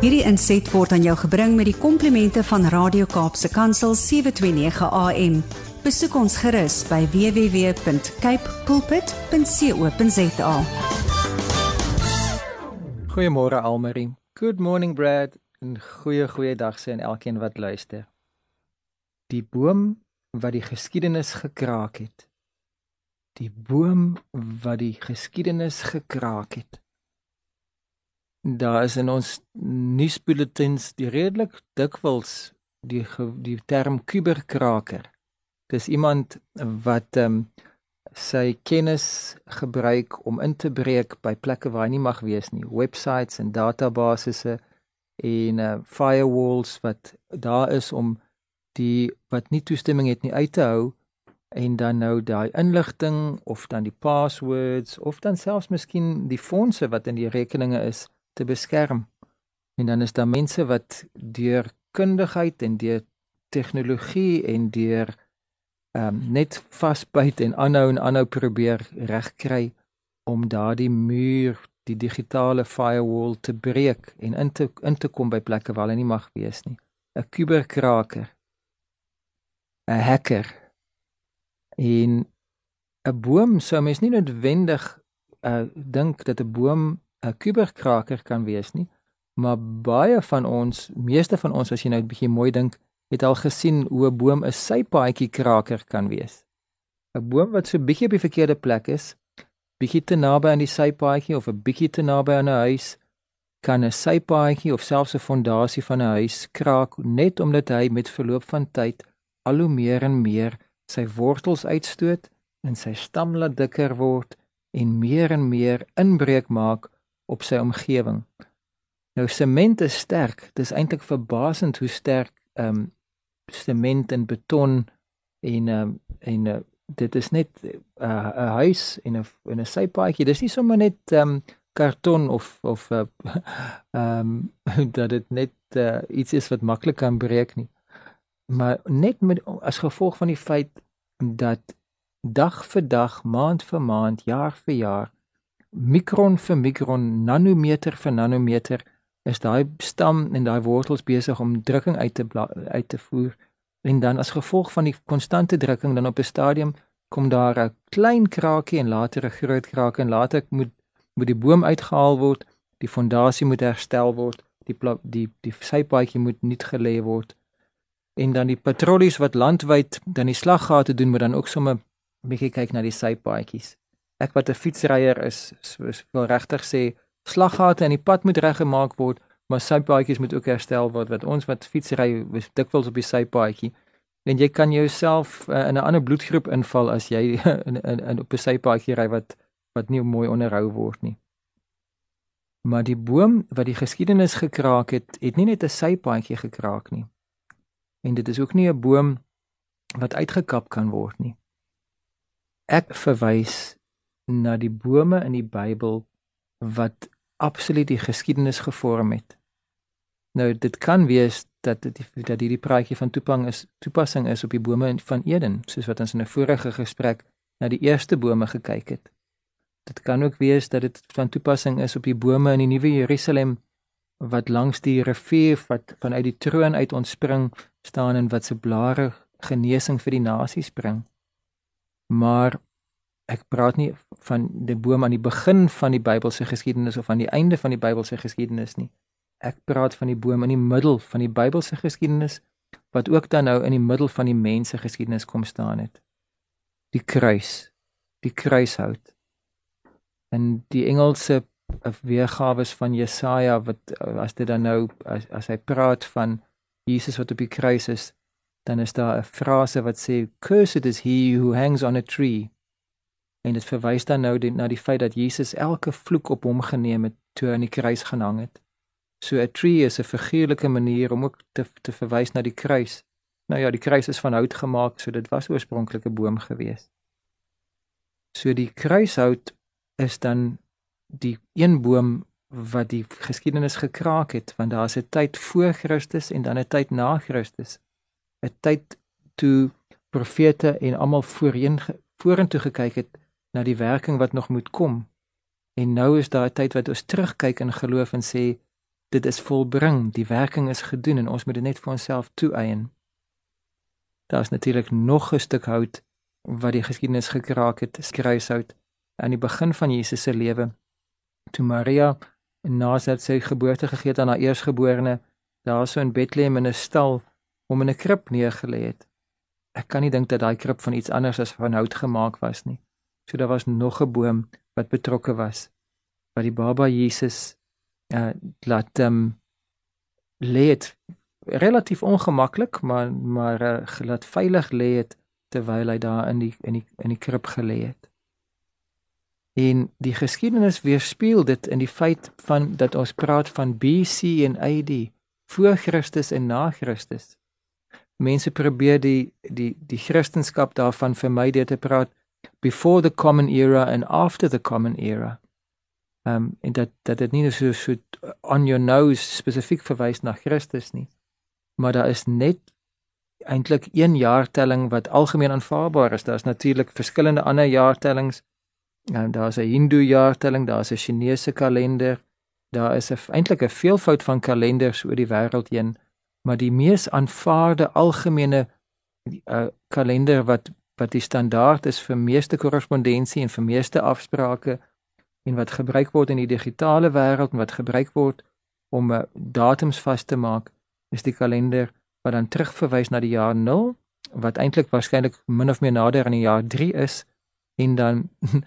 Hierdie inset word aan jou gebring met die komplimente van Radio Kaapse Kansel 729 AM. Besoek ons gerus by www.cape pulpit.co.za. Goeiemôre Almarie. Good morning Brad. 'n Goeie goeie dag sê aan elkeen wat luister. Die boom wat die geskiedenis gekraak het. Die boom wat die geskiedenis gekraak het. Daar is in ons nuusbulletins die redelik dikwels die die term kuberkraker. Dis iemand wat ehm um, sy kennis gebruik om in te breek by plekke waar hy nie mag wees nie, websites en databasisse en uh, firewalls wat daar is om die wat nie toestemming het nie uit te hou en dan nou daai inligting of dan die passwords of dan selfs miskien die fondse wat in die rekeninge is te beskerm. En dan is daar mense wat deur kundigheid en deur tegnologie en deur ehm um, net vasbyt en aanhou en aanhou probeer regkry om daardie muur, die digitale firewall te breek en in te in te kom by plekke waar hulle nie mag wees nie. 'n Kuberkraker. 'n Hacker. En 'n boom sou mens nie noodwendig uh dink dat 'n boom 'n kuberkraker kan wees nie, maar baie van ons, meeste van ons as jy nou 'n bietjie mooi dink, het al gesien hoe 'n boom 'n sypaadjie kraker kan wees. 'n Boom wat so bietjie op die verkeerde plek is, bietjie te naby aan die sypaadjie of 'n bietjie te naby aan 'n huis, kan 'n sypaadjie of selfs 'n fondasie van 'n huis kraak net omdat hy met verloop van tyd al hoe meer en meer sy wortels uitstoot en sy stam laat dikker word en meer en meer inbreuk maak op sy omgewing. Nou sement is sterk. Dit is eintlik verbasend hoe sterk ehm um, sement en beton en ehm um, en uh, dit is net eh, 'n uh, huis en 'n en 'n sypaadjie. Dis nie sommer net ehm um, karton of of eh, ehm uh, um, dat dit net uh, iets is wat maklik kan breek nie. Maar net met as gevolg van die feit dat dag vir dag, maand vir maand, jaar vir jaar mikron vir mikron, nanometer vir nanometer is daai stam en daai wortels besig om drukking uit te uit te voer en dan as gevolg van die konstante drukking dan op 'n stadium kom daar 'n klein kraakie en later 'n groot kraak en later moet moet die boom uitgehaal word, die fondasie moet herstel word, die die die sypaadjie moet nuut gelê word en dan die patrollies wat landwyd dan die slaggate doen moet dan ook sommer bietjie kyk na die sypaadjies ek wat 'n fietsryer is, is wil regtig sê slaggate in die pad moet reggemaak word, maar sypaadjies moet ook herstel word wat ons wat fietsry dikwels op die sypaadjie. En jy kan jouself uh, in 'n ander bloedgroep inval as jy in, in, in op 'n sypaadjie ry wat wat nie mooi onderhou word nie. Maar die boom wat die geskiedenis gekraak het, het nie net 'n sypaadjie gekraak nie. En dit is ook nie 'n boom wat uitgekap kan word nie. Ek verwys na die bome in die Bybel wat absoluut die geskiedenis gevorm het. Nou dit kan wees dat dit dat hierdie praatjie van toepassing is toepassing is op die bome van Eden, soos wat ons in 'n vorige gesprek na die eerste bome gekyk het. Dit kan ook wees dat dit van toepassing is op die bome in die Nuwe Jerusalem wat langs die rivier wat vanuit die troon uit ontspring staan en wat se blare genesing vir die nasies bring. Maar ek praat nie van die boom aan die begin van die Bybelse geskiedenis of aan die einde van die Bybelse geskiedenis nie. Ek praat van die boom in die middel van die Bybelse geskiedenis wat ook dan nou in die middel van die mense geskiedenis kom staan het. Die kruis, die kruishout. En die Engelse weergawe van Jesaja wat as dit dan nou as, as hy praat van Jesus wat op die kruis is, dan is daar 'n frase wat sê cursed is he who hangs on a tree En dit verwys dan nou die, na die feit dat Jesus elke vloek op hom geneem het toe hy aan die kruis gehang het. So 'n tree is 'n figuurlike manier om ook te te verwys na die kruis. Nou ja, die kruis is van hout gemaak, so dit was oorspronklik 'n boom gewees. So die kruishout is dan die een boom wat die geskiedenis gekraak het, want daar is 'n tyd voor Christus en dan 'n tyd na Christus. 'n Tyd toe profete en almal voorheen vorentoe gekyk het na die werking wat nog moet kom. En nou is daar 'n tyd wat ons terugkyk in geloof en sê dit is volbring, die werking is gedoen en ons moet dit net vir onsself toeëien. Daar is natuurlik nog 'n stuk hout wat die geskiedenis gekraak het, skruishout aan die begin van Jesus se lewe. Toe Maria na sy geboorte gegee het aan haar eersgeborene, daar so in Bethlehem in 'n stal om in 'n krib neergelê het. Ek kan nie dink dat daai krib van iets anders as van hout gemaak was nie. So daar was nog 'n boom wat betrokke was wat die baba Jesus uh laat ehm um, lê het relatief ongemaklik maar maar uh, laat veilig lê het terwyl hy daar in die in die in die krib gelê het. En die geskiedenis weerspieël dit in die feit van dat ons praat van BC en AD, voor Christus en na Christus. Mense probeer die die die Christendom daarvan vermy deur te praat before the common era and after the common era. Um en dat dat dit nie so so on your nose spesifiek verwys na Christus nie. Maar daar is net eintlik een jaartelling wat algemeen aanvaarbaar is. Daar's natuurlik verskillende ander jaartellings. Um, daar's 'n Hindoe jaartelling, daar's 'n Chinese kalender. Daar is 'n eintlik 'n veelvoud van kalenders oor die wêreld heen, maar die mees aanvaarde algemene uh, kalender wat wat die standaard is vir meeste korrespondensie en vir meeste afsprake en wat gebruik word in die digitale wêreld en wat gebruik word om uh, datums vas te maak is die kalender wat dan terugverwys na die jaar 0 wat eintlik waarskynlik min of meer nader aan die jaar 3 is en dan uh,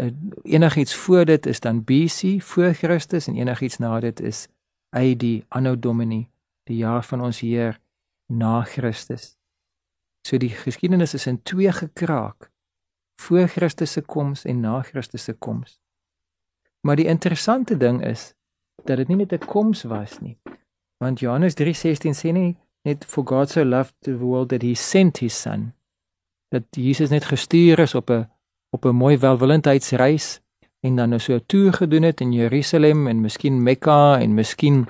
enigiets voor dit is dan BC voor Christus en enigiets na dit is AD anno domini die jaar van ons Heer na Christus So die geskiedenis is in twee gekraak. Voor Christus se koms en na Christus se koms. Maar die interessante ding is dat dit nie net 'n koms was nie. Want Johannes 3:16 sê nie net for God so loved the world that he sent his son. Dat Jesus net gestuur is op 'n op 'n mooi welwillendheidsreis en dan nou so 'n toer gedoen het in Jerusalem en miskien Mekka en miskien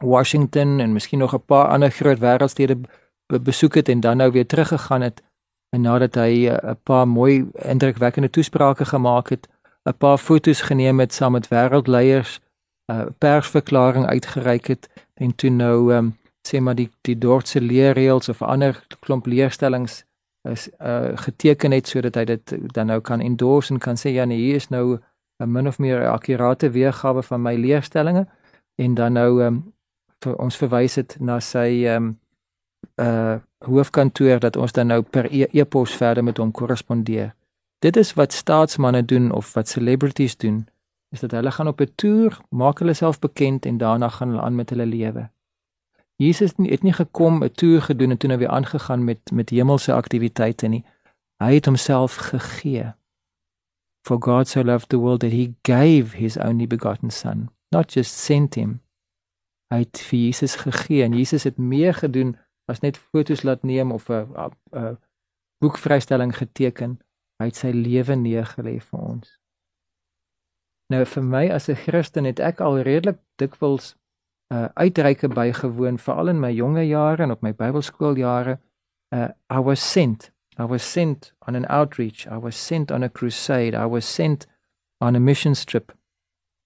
Washington en miskien nog 'n paar ander groot wêreldstede besoek het en dan nou weer teruggegaan het en nadat hy eh, 'n paar mooi indrukwekkende toesprake gemaak het, 'n paar foto's geneem het saam met wêreldleiers, 'n uh, persverklaring uitgereik het en toe nou um, sê maar die die dorpse leerreëls of ander klomp leerstellings is uh, geteken het sodat hy dit dan nou kan endorse en kan sê ja nee hier is nou 'n min of meer akkurate weergawe van my leerstellings en dan nou um, vir ons verwys dit na sy um, uh hoofkantoor dat ons dan nou per e-, e-pos e verder met hom korrespondeer. Dit is wat staatsmanne doen of wat celebrities doen, is dat hulle gaan op 'n toer, maak hulle self bekend en daarna gaan hulle aan met hulle lewe. Jesus het nie gekom 'n toer gedoen en toe nou weer aangegaan met met hemelse aktiwiteite nie. Hy het homself gegee. For God so loved the world that he gave his only begotten son, not just sent him. Hy het vir Jesus gegee en Jesus het meer gedoen as net fotos laat neem of 'n 'n boekvrystelling geteken. Hy het sy lewe neergelê vir ons. Nou vir my as 'n Christen het ek al redelik dikwels uh uitreike bygewoon veral in my jonge jare en op my Bybelskooljare. Uh I was sent. I was sent on an outreach. I was sent on a crusade. I was sent on a mission trip.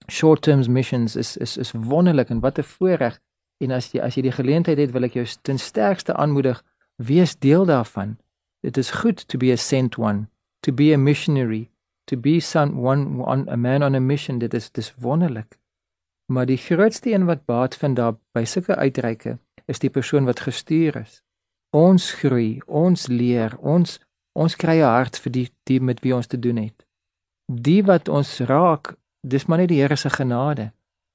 Short-term missions is is is wonderlik en wat 'n voorreg En as jy as jy die geleentheid het, wil ek jou ten sterkste aanmoedig, wees deel daarvan. It is good to be a sent one, to be a missionary, to be some one on a man on a mission. Dit is dis wonderlik. Maar die grootste een wat baat vind daar by sulke uitreike, is die persoon wat gestuur is. Ons groei, ons leer, ons ons kry 'n hart vir die die met wie ons te doen het. Die wat ons raak, dis maar net die Here se genade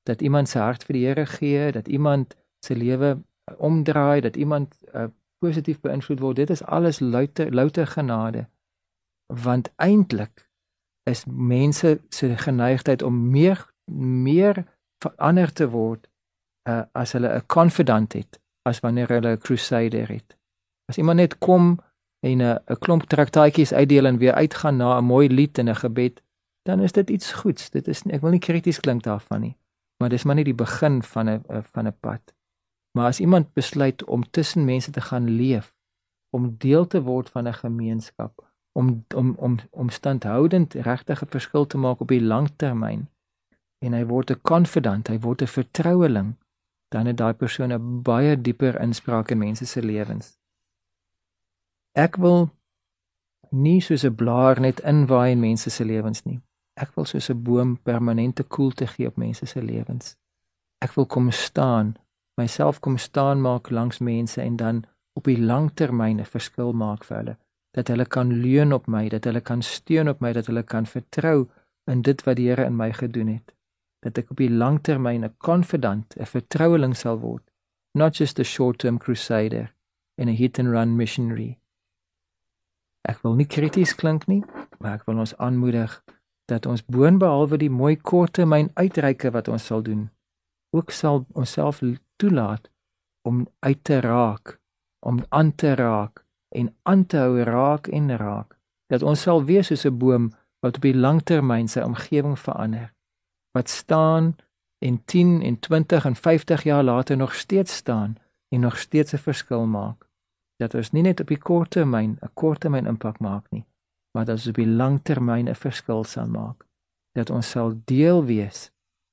dat iemand sy hart vir die Here gee, dat iemand sy lewe omdraai, dat iemand uh, positief beïnvloed word. Dit is alles louter louter genade. Want eintlik is mense se geneigtheid om meer meer verander te word uh, as hulle 'n confidant het as wanneer hulle 'n crusader het. As iemand net kom en 'n 'n klomp traktaatjies uitdeel en weer uitgaan na 'n mooi lied en 'n gebed, dan is dit iets goeds. Dit is ek wil nie krities klink daarvan nie maar dis maar nie die begin van 'n eh, van 'n pad. Maar as iemand besluit om tussen mense te gaan leef, om deel te word van 'n gemeenskap, om om om om standhoudend regtig 'n verskil te maak op die lang termyn en hy word 'n confidant, hy word 'n vertroueling, dan het daai persoon 'n baie dieper inspraak in mense se lewens. Ek wil nie soos 'n blaar net inwaai in mense se lewens nie. Ek wil soos 'n boom permanente koelte gee op mense se lewens. Ek wil kom staan, myself kom staan maak langs mense en dan op die langtermyn 'n verskil maak vir hulle. Dat hulle kan leun op my, dat hulle kan steun op my, dat hulle kan vertrou in dit wat die Here in my gedoen het. Dat ek op die langtermyn 'n confidant, 'n vertroueling sal word, not just a short-term crusader in a hit and run missionary. Ek wil nie krities klink nie, maar ek wil ons aanmoedig dat ons boonbehalwe die mooi korttermyn uitreike wat ons sal doen, ook sal onsself toelaat om uit te raak om aan te raak en aan te hou raak en raak. Dat ons sal wees soos 'n boom wat op die langtermyn sy omgewing verander wat staan en 10 en 20 en 50 jaar later nog steeds staan en nog steeds 'n verskil maak. Dat ons nie net op die kort termyn 'n kort termyn impak maak nie dat ons op die langtermyn 'n verskil sal maak dat ons sal deel wees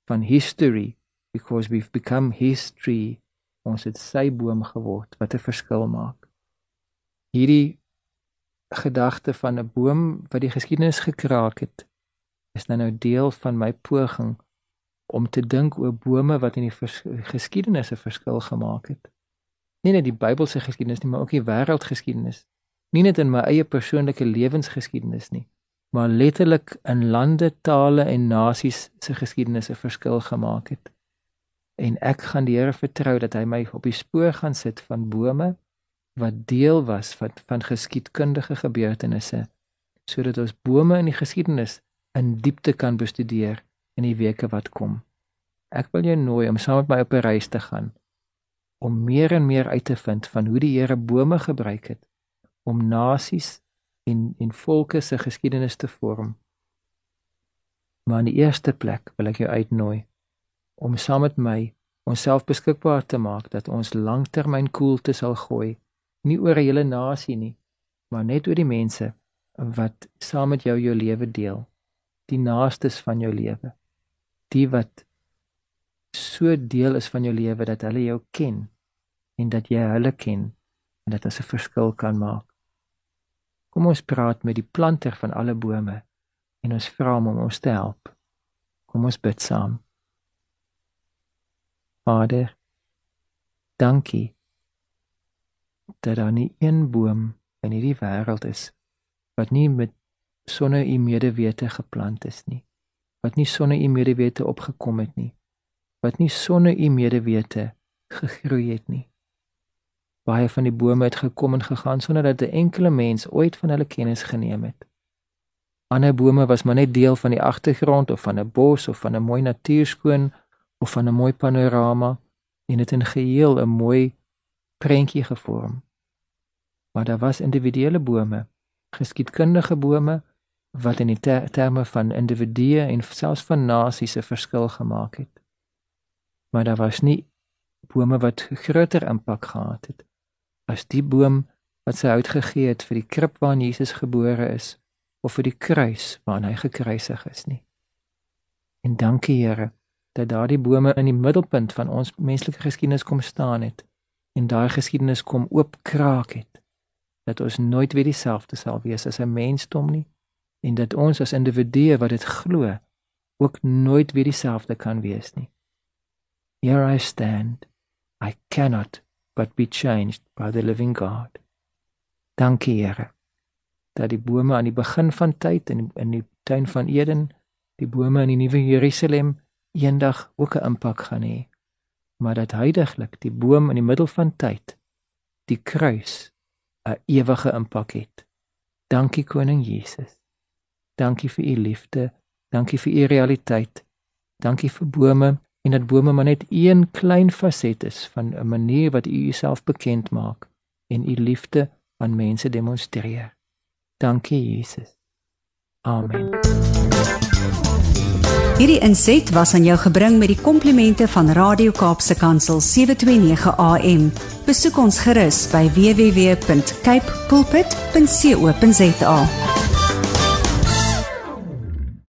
van history because we've become history ons het sy boom geword wat 'n verskil maak. Hierdie gedagte van 'n boom wat die geskiedenis gekraak het, is nou nou deel van my poging om te dink oor bome wat in die geskiedenis 'n verskil gemaak het. Nie net die Bybelse geskiedenis nie, maar ook die wêreldgeskiedenis. Nie net in my eie persoonlike lewensgeskiedenis nie, maar letterlik in lande, tale en nasies se geskiedenis 'n verskil gemaak het en ek gaan die Here vertrou dat hy my op die spoor gaan sit van bome wat deel was van van geskiedkundige gebeurtenisse sodat ons bome in die geskiedenis in diepte kan bestudeer in die weke wat kom. Ek wil jou nooi om saam met my op 'n reis te gaan om meer en meer uit te vind van hoe die Here bome gebruik het om nasies en en volke se geskiedenis te vorm. Maar in die eerste plek wil ek jou uitnooi om saam met my onsself beskikbaar te maak dat ons langtermyn koelte sal gooi nie oor 'n hele nasie nie maar net oor die mense wat saam met jou jou lewe deel die naastes van jou lewe die wat so deel is van jou lewe dat hulle jou ken en dat jy hulle ken en dat dit 'n verskil kan maak kom ons praat met die planter van alle bome en ons vra hom om ons te help kom ons bid saam Vader, dankie dat daar nie een boom in hierdie wêreld is wat nie met sonder u medewete geplant is nie. Wat nie sonder u medewete opgekom het nie. Wat nie sonder u medewete gegroei het nie. Baie van die bome het gekom en gegaan sonder dat 'n enkele mens ooit van hulle kennis geneem het. Ander bome was maar net deel van die agtergrond of van 'n bos of van 'n mooi natuurskoon of van 'n mooi panorama en dit in geheel 'n mooi prentjie gevorm. Maar daar was individuele bome, geskiedkundige bome wat in die ter terme van individue en selfs van nasies 'n verskil gemaak het. Maar daar was nie bome wat groter impak gehad het as die boom wat sy uitgegee het vir die krib waarin Jesus gebore is of vir die kruis waarin hy gekruisig is nie. En dankie Here dat daardie bome in die middelpunt van ons menslike geskiedenis kom staan het en daai geskiedenis kom oopkraak het dat ons nooit weer dieselfde sal wees as 'n mensdom nie en dat ons as individue wat dit glo ook nooit weer dieselfde kan wees nie here i stand i cannot but be changed by the living god dankie here dat die bome aan die begin van tyd in in die tuin van eden die bome in die nuwe jerusalem eendag ook 'n impak gaan hê. Maar dat heidaglik die boom in die middel van tyd, die kruis, 'n ewige impak het. Dankie koning Jesus. Dankie vir u liefde, dankie vir u realiteit. Dankie vir bome en dat bome maar net een klein faset is van 'n manier wat u uself bekend maak en u liefde aan mense demonstreer. Dankie Jesus. Amen. Hierdie inset was aan jou gebring met die komplimente van Radio Kaapse Kansel 729 AM. Besoek ons gerus by www.cape pulpit.co.za.